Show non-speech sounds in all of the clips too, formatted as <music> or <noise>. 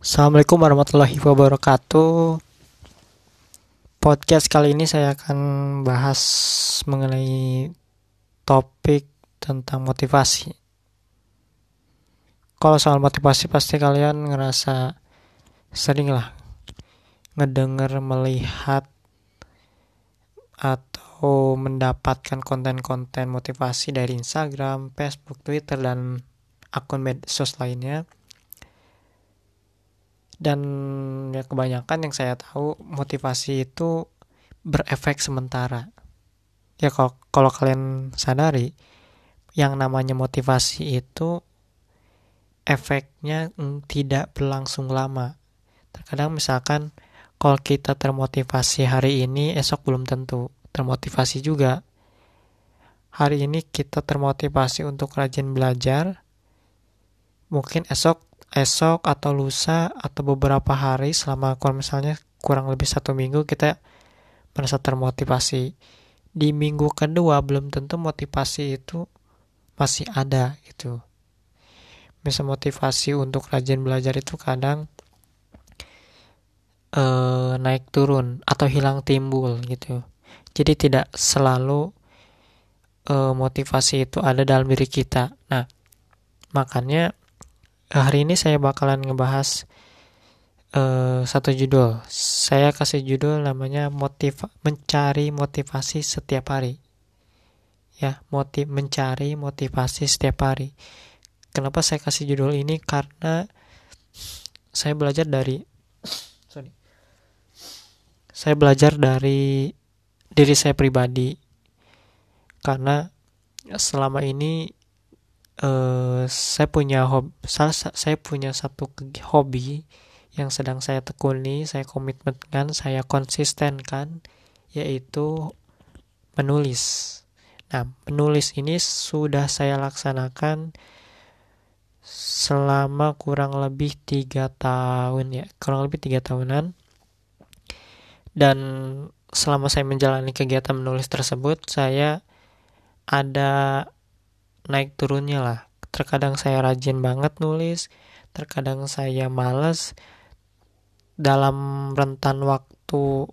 Assalamualaikum warahmatullahi wabarakatuh. Podcast kali ini saya akan bahas mengenai topik tentang motivasi. Kalau soal motivasi pasti kalian ngerasa sering lah ngedenger, melihat atau mendapatkan konten-konten motivasi dari Instagram, Facebook, Twitter, dan akun medsos lainnya dan ya kebanyakan yang saya tahu motivasi itu berefek sementara. Ya kalau kalau kalian sadari yang namanya motivasi itu efeknya tidak berlangsung lama. Terkadang misalkan kalau kita termotivasi hari ini esok belum tentu. Termotivasi juga. Hari ini kita termotivasi untuk rajin belajar mungkin esok esok atau lusa atau beberapa hari selama kalau misalnya kurang lebih satu minggu kita merasa termotivasi. Di minggu kedua belum tentu motivasi itu masih ada gitu. Bisa motivasi untuk rajin belajar itu kadang eh, naik turun atau hilang timbul gitu. Jadi tidak selalu eh, motivasi itu ada dalam diri kita. Nah makanya hari ini saya bakalan ngebahas uh, satu judul. Saya kasih judul namanya motiv mencari motivasi setiap hari. Ya, motiv mencari motivasi setiap hari. Kenapa saya kasih judul ini? Karena saya belajar dari sorry. Saya belajar dari diri saya pribadi. Karena selama ini uh, saya punya hobi saya, saya punya satu hobi yang sedang saya tekuni, saya komitmenkan, saya konsistenkan yaitu menulis. Nah, menulis ini sudah saya laksanakan selama kurang lebih tiga tahun ya, kurang lebih tiga tahunan. Dan selama saya menjalani kegiatan menulis tersebut, saya ada naik turunnya lah. Terkadang saya rajin banget nulis terkadang saya males. Dalam rentan waktu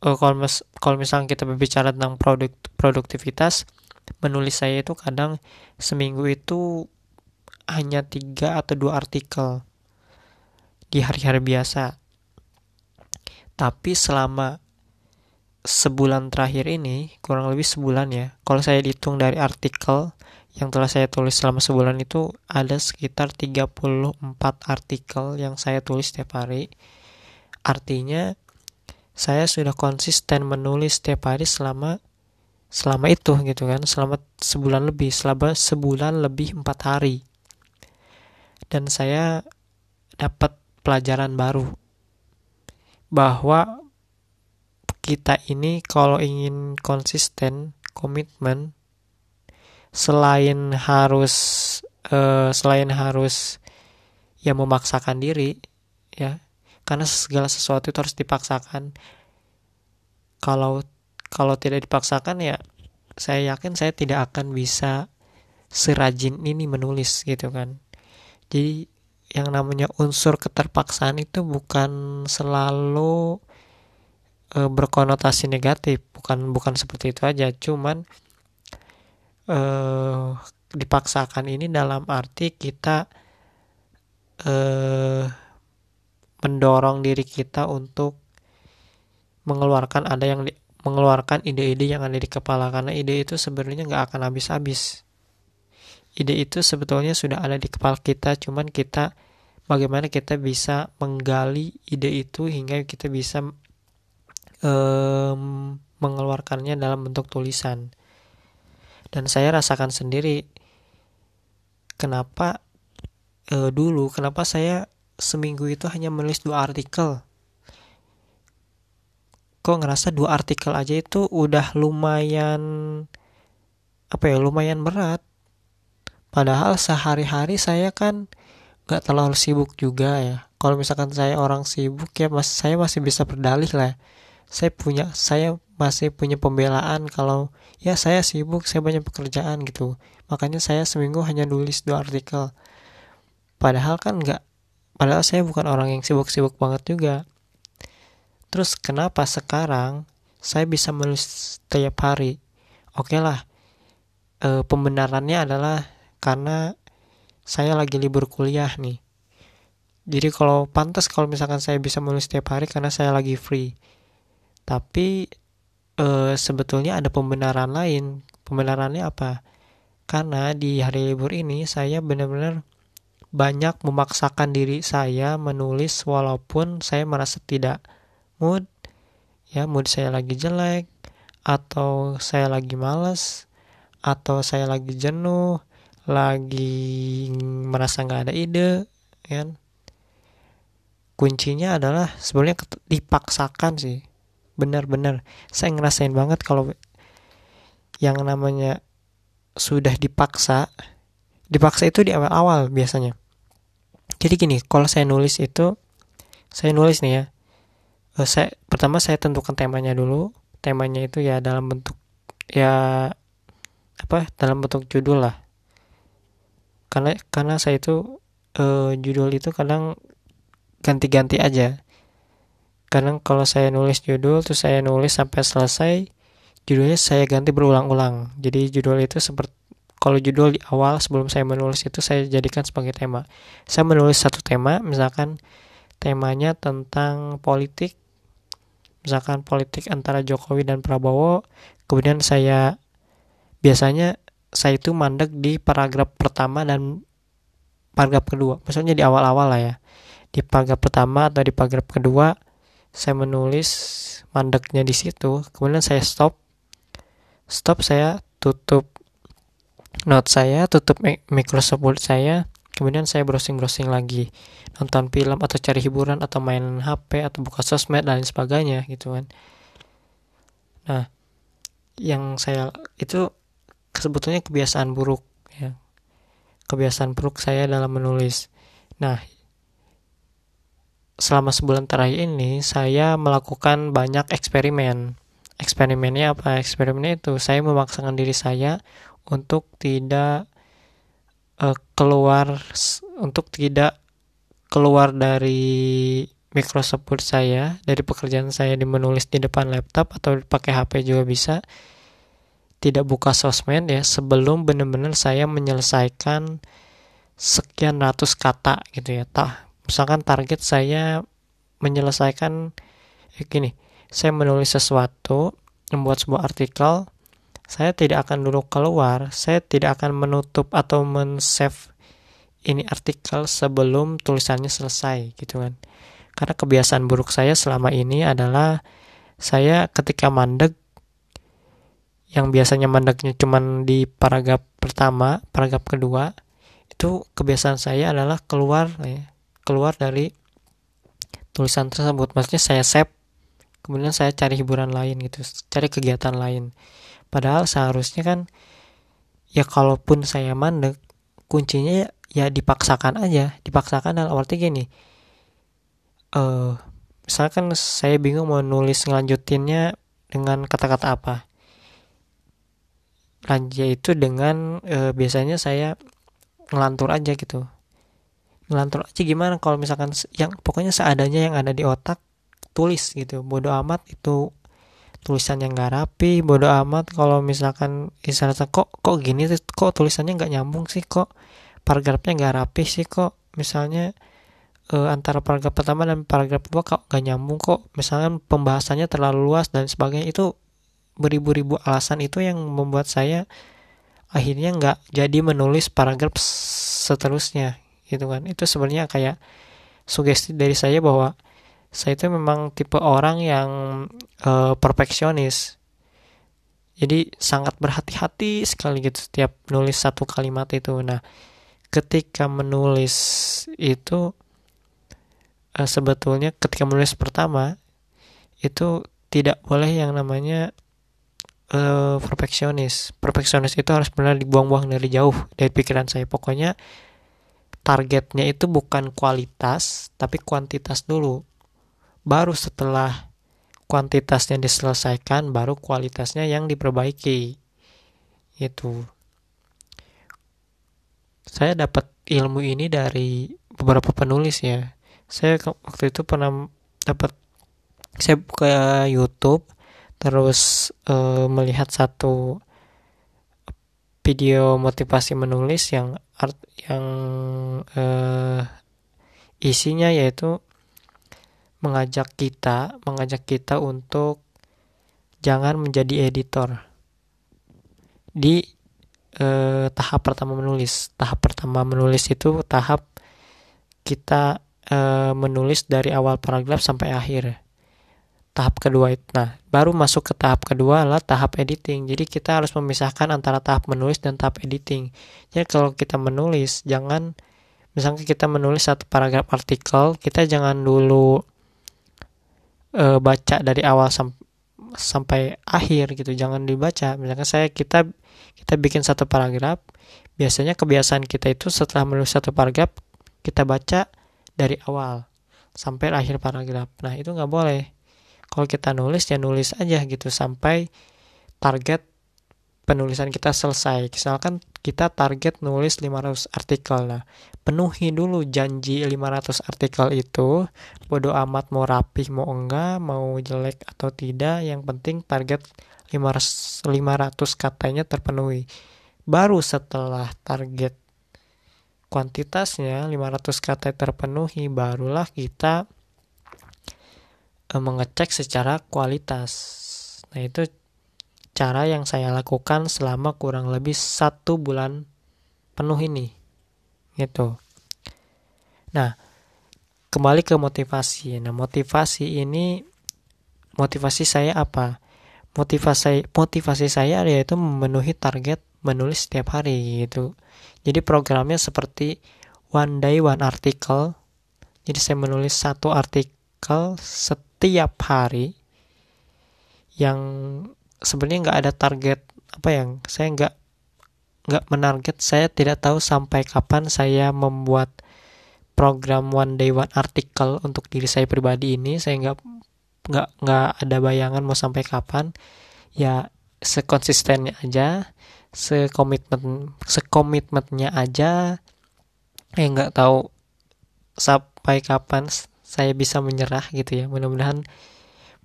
uh, kalau mis misalnya kita berbicara tentang produk produktivitas menulis saya itu kadang seminggu itu hanya tiga atau dua artikel di hari-hari biasa. Tapi selama sebulan terakhir ini kurang lebih sebulan ya kalau saya hitung dari artikel yang telah saya tulis selama sebulan itu ada sekitar 34 artikel yang saya tulis setiap hari. Artinya saya sudah konsisten menulis setiap hari selama selama itu gitu kan, selama sebulan lebih, selama sebulan lebih empat hari. Dan saya dapat pelajaran baru bahwa kita ini kalau ingin konsisten, komitmen selain harus uh, selain harus ya memaksakan diri ya karena segala sesuatu itu harus dipaksakan. Kalau kalau tidak dipaksakan ya saya yakin saya tidak akan bisa serajin ini menulis gitu kan. Jadi yang namanya unsur keterpaksaan itu bukan selalu e, berkonotasi negatif. Bukan bukan seperti itu aja. Cuman uh, dipaksakan ini dalam arti kita uh, mendorong diri kita untuk mengeluarkan ada yang di, mengeluarkan ide-ide yang ada di kepala. Karena ide itu sebenarnya nggak akan habis-habis. Ide itu sebetulnya sudah ada di kepala kita cuman kita bagaimana kita bisa menggali ide itu hingga kita bisa um, mengeluarkannya dalam bentuk tulisan. Dan saya rasakan sendiri kenapa e, dulu kenapa saya seminggu itu hanya menulis dua artikel. Kok ngerasa dua artikel aja itu udah lumayan apa ya lumayan berat? Padahal sehari-hari saya kan nggak terlalu sibuk juga ya. Kalau misalkan saya orang sibuk ya mas saya masih bisa berdalih lah saya punya saya masih punya pembelaan kalau ya saya sibuk saya banyak pekerjaan gitu. Makanya saya seminggu hanya nulis dua artikel. Padahal kan nggak padahal saya bukan orang yang sibuk-sibuk banget juga. Terus kenapa sekarang saya bisa menulis setiap hari? Oke okay lah e, pembenarannya adalah karena saya lagi libur kuliah nih. Jadi kalau pantas kalau misalkan saya bisa menulis setiap hari karena saya lagi free tapi e, sebetulnya ada pembenaran lain. Pembenarannya apa? Karena di hari libur ini saya benar-benar banyak memaksakan diri saya menulis walaupun saya merasa tidak mood. Ya mood saya lagi jelek atau saya lagi males atau saya lagi jenuh lagi merasa nggak ada ide kan? Kuncinya adalah sebenarnya dipaksakan sih benar-benar saya ngerasain banget kalau yang namanya sudah dipaksa dipaksa itu di awal-awal biasanya. Jadi gini kalau saya nulis itu saya nulis nih ya. Uh, saya pertama saya tentukan temanya dulu. Temanya itu ya dalam bentuk ya apa dalam bentuk judul lah. Karena karena saya itu uh, judul itu kadang ganti-ganti aja kadang kalau saya nulis judul terus saya nulis sampai selesai judulnya saya ganti berulang-ulang. Jadi judul itu seperti kalau judul di awal sebelum saya menulis itu saya jadikan sebagai tema. Saya menulis satu tema misalkan temanya tentang politik misalkan politik antara Jokowi dan Prabowo kemudian saya biasanya saya itu mandek di paragraf pertama dan paragraf kedua. Maksudnya di awal-awal lah ya. Di paragraf pertama atau di paragraf kedua saya menulis mandeknya di situ. Kemudian saya stop. Stop saya tutup note saya tutup Microsoft Word saya. Kemudian saya browsing-browsing lagi. Nonton film atau cari hiburan atau main HP atau buka sosmed dan lain sebagainya gitu kan. Nah yang saya itu sebetulnya kebiasaan buruk ya. Kebiasaan buruk saya dalam menulis. Nah selama sebulan terakhir ini saya melakukan banyak eksperimen. Eksperimennya apa? Eksperimennya itu saya memaksakan diri saya untuk tidak uh, keluar untuk tidak keluar dari Microsoft Word saya dari pekerjaan saya di menulis di depan laptop atau pakai HP juga bisa tidak buka sosmed ya sebelum benar-benar saya menyelesaikan sekian ratus kata gitu ya tak misalkan target saya menyelesaikan eh, gini saya menulis sesuatu, membuat sebuah artikel, saya tidak akan dulu keluar, saya tidak akan menutup atau men-save ini artikel sebelum tulisannya selesai gitu kan. Karena kebiasaan buruk saya selama ini adalah saya ketika mandek yang biasanya mandeknya cuma di paragraf pertama, paragraf kedua, itu kebiasaan saya adalah keluar ya, keluar dari tulisan tersebut. Maksudnya saya save kemudian saya cari hiburan lain gitu cari kegiatan lain. Padahal seharusnya kan ya kalaupun saya mandek kuncinya ya dipaksakan aja. Dipaksakan dalam arti gini eh uh, misalkan saya bingung mau nulis ngelanjutinnya dengan kata-kata apa. Lanjut itu dengan uh, biasanya saya ngelantur aja gitu ngelantur aja gimana kalau misalkan yang pokoknya seadanya yang ada di otak tulis gitu. Bodoh amat itu tulisannya nggak rapi bodoh amat kalau misalkan istilahnya kok kok gini kok tulisannya nggak nyambung sih kok paragrafnya nggak rapi sih kok misalnya uh, antara paragraf pertama dan paragraf kedua kok nggak nyambung kok misalnya pembahasannya terlalu luas dan sebagainya. Itu beribu-ribu alasan itu yang membuat saya akhirnya nggak jadi menulis paragraf seterusnya gitu kan. Itu sebenarnya kayak sugesti dari saya bahwa saya itu memang tipe orang yang uh, perfeksionis. Jadi sangat berhati-hati sekali gitu setiap nulis satu kalimat itu. Nah ketika menulis itu uh, sebetulnya ketika menulis pertama itu tidak boleh yang namanya uh, perfeksionis. Perfeksionis itu harus benar dibuang-buang dari jauh dari pikiran saya. Pokoknya targetnya itu bukan kualitas tapi kuantitas dulu. Baru setelah kuantitasnya diselesaikan baru kualitasnya yang diperbaiki. Itu. Saya dapat ilmu ini dari beberapa penulis ya. Saya waktu itu pernah dapat saya buka YouTube terus uh, melihat satu video motivasi menulis yang art yang uh, isinya yaitu mengajak kita mengajak kita untuk jangan menjadi editor. Di uh, tahap pertama menulis. Tahap pertama menulis itu tahap kita uh, menulis dari awal paragraf sampai akhir tahap kedua itu. Nah, baru masuk ke tahap kedua adalah tahap editing. Jadi kita harus memisahkan antara tahap menulis dan tahap editing. Jadi kalau kita menulis, jangan misalnya kita menulis satu paragraf artikel, kita jangan dulu uh, baca dari awal sam sampai akhir gitu. Jangan dibaca. Misalkan saya kita kita bikin satu paragraf, biasanya kebiasaan kita itu setelah menulis satu paragraf kita baca dari awal sampai akhir paragraf. Nah, itu nggak boleh kalau kita nulis ya nulis aja gitu sampai target penulisan kita selesai. Misalkan kita target nulis 500 artikel. Nah penuhi dulu janji 500 artikel itu. Bodoh amat mau rapih mau enggak mau jelek atau tidak. Yang penting target 500, 500 katanya terpenuhi. Baru setelah target kuantitasnya 500 kata terpenuhi barulah kita mengecek secara kualitas. Nah itu cara yang saya lakukan selama kurang lebih satu bulan penuh ini, gitu. Nah kembali ke motivasi. Nah motivasi ini motivasi saya apa? Motivasi motivasi saya yaitu memenuhi target menulis setiap hari gitu. Jadi programnya seperti one day one article. Jadi saya menulis satu artikel setiap setiap hari yang sebenarnya nggak ada target apa yang saya nggak nggak menarget saya tidak tahu sampai kapan saya membuat program one day one article untuk diri saya pribadi ini. Saya nggak nggak nggak ada bayangan mau sampai kapan. Ya sekonsistennya aja sekomitmen sekomitmennya aja. Ya nggak tahu sampai kapan saya bisa menyerah gitu ya. Mudah-mudahan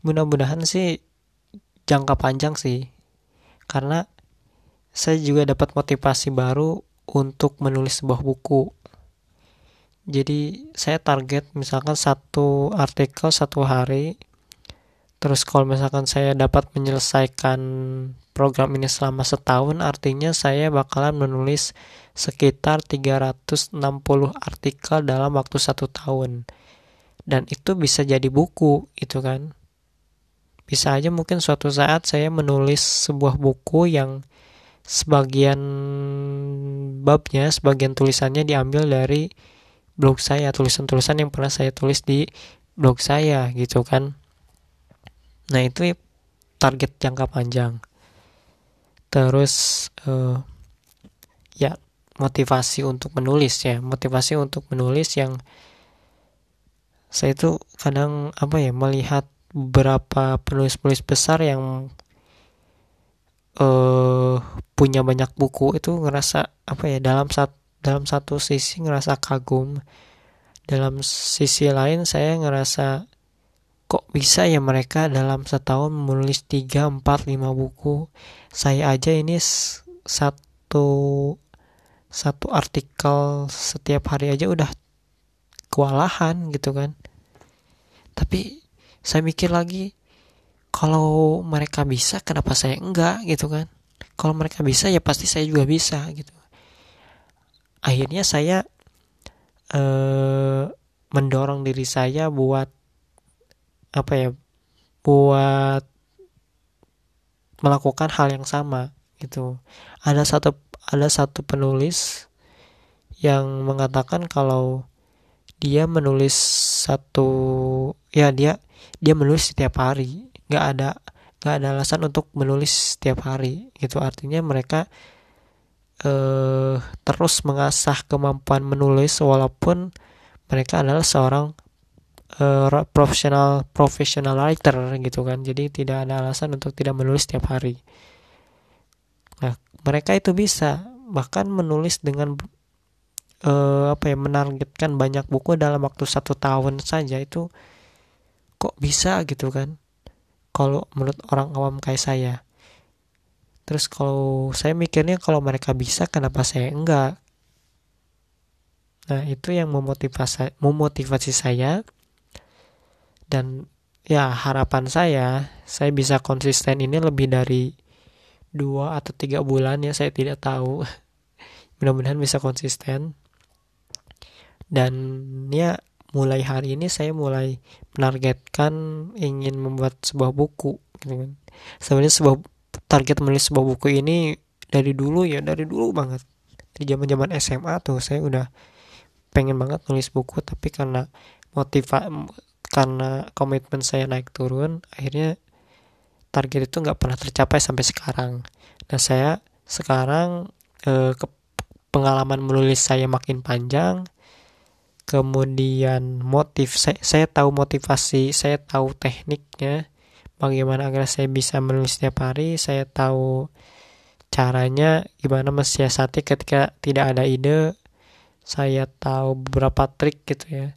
mudah-mudahan sih jangka panjang sih. Karena saya juga dapat motivasi baru untuk menulis sebuah buku. Jadi saya target misalkan satu artikel satu hari terus kalau misalkan saya dapat menyelesaikan program ini selama setahun artinya saya bakalan menulis sekitar 360 artikel dalam waktu satu tahun dan itu bisa jadi buku itu kan. Bisa aja mungkin suatu saat saya menulis sebuah buku yang sebagian babnya sebagian tulisannya diambil dari blog saya tulisan-tulisan yang pernah saya tulis di blog saya gitu kan. Nah itu target jangka panjang. Terus uh, ya motivasi untuk menulis ya. Motivasi untuk menulis yang saya itu kadang apa ya melihat beberapa penulis-penulis besar yang uh, punya banyak buku itu ngerasa apa ya dalam sat dalam satu sisi ngerasa kagum. Dalam sisi lain saya ngerasa kok bisa ya mereka dalam setahun menulis 3, 4, 5 buku? Saya aja ini satu satu artikel setiap hari aja udah kewalahan gitu kan tapi saya mikir lagi kalau mereka bisa kenapa saya enggak gitu kan? Kalau mereka bisa ya pasti saya juga bisa gitu. Akhirnya saya eh, mendorong diri saya buat apa ya buat melakukan hal yang sama gitu. Ada satu ada satu penulis yang mengatakan kalau dia menulis satu ya dia dia menulis setiap hari. Nggak ada nggak ada alasan untuk menulis setiap hari gitu. Artinya mereka eh, terus mengasah kemampuan menulis walaupun mereka adalah seorang eh, profesional profesional writer gitu kan. Jadi tidak ada alasan untuk tidak menulis setiap hari. Nah mereka itu bisa bahkan menulis dengan uh, apa ya menargetkan banyak buku dalam waktu satu tahun saja itu kok bisa gitu kan? Kalau menurut orang awam kayak saya. Terus kalau saya mikirnya kalau mereka bisa kenapa saya enggak? Nah itu yang memotivasi memotivasi saya. Dan ya harapan saya saya bisa konsisten ini lebih dari dua atau tiga bulan ya saya tidak tahu. <laughs> Mudah-mudahan bisa konsisten dan ya mulai hari ini saya mulai menargetkan ingin membuat sebuah buku gitu kan. Sebenarnya sebuah target menulis sebuah buku ini dari dulu ya dari dulu banget. Di zaman zaman SMA tuh saya udah pengen banget nulis buku tapi karena motiva karena komitmen saya naik turun akhirnya target itu nggak pernah tercapai sampai sekarang. Nah saya sekarang eh, ke pengalaman menulis saya makin panjang kemudian motif saya, saya tahu motivasi saya tahu tekniknya bagaimana agar saya bisa menulis setiap hari saya tahu caranya gimana mensiasati ketika tidak ada ide saya tahu beberapa trik gitu ya.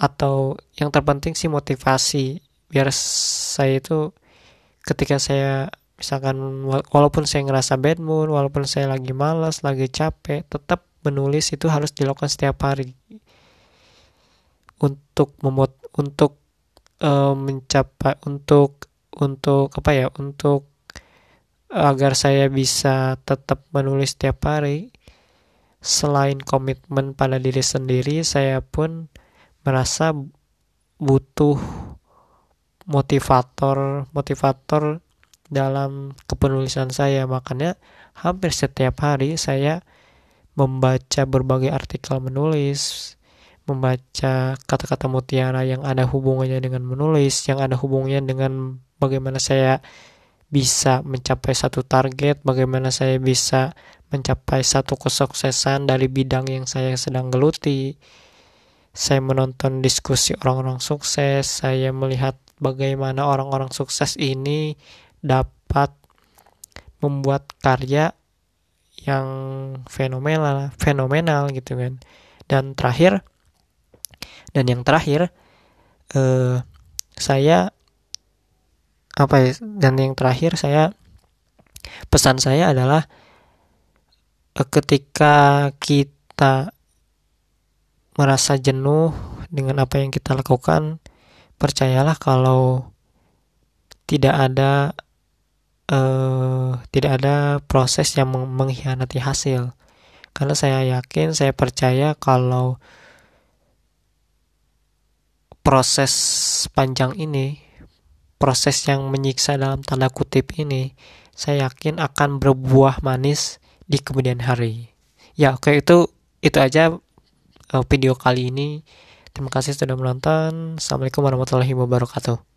Atau yang terpenting sih motivasi biar saya itu ketika saya misalkan walaupun saya ngerasa bad mood walaupun saya lagi malas lagi capek tetap menulis itu harus dilakukan setiap hari untuk memot untuk uh, mencapai untuk untuk apa ya untuk agar saya bisa tetap menulis setiap hari selain komitmen pada diri sendiri saya pun merasa butuh motivator motivator dalam kepenulisan saya. Makanya hampir setiap hari saya membaca berbagai artikel menulis membaca kata-kata mutiara yang ada hubungannya dengan menulis yang ada hubungannya dengan bagaimana saya bisa mencapai satu target bagaimana saya bisa mencapai satu kesuksesan dari bidang yang saya sedang geluti. Saya menonton diskusi orang-orang sukses saya melihat bagaimana orang-orang sukses ini dapat membuat karya yang fenomenal fenomenal gitu kan. Dan terakhir dan yang terakhir eh, saya apa ya dan yang terakhir saya pesan saya adalah eh, ketika kita merasa jenuh dengan apa yang kita lakukan percayalah kalau tidak ada uh, tidak ada proses yang mengkhianati hasil. Karena saya yakin saya percaya kalau proses panjang ini proses yang menyiksa dalam tanda kutip ini saya yakin akan berbuah manis di kemudian hari. Ya oke itu itu aja uh, video kali ini. Terima kasih sudah menonton. Assalamualaikum warahmatullahi wabarakatuh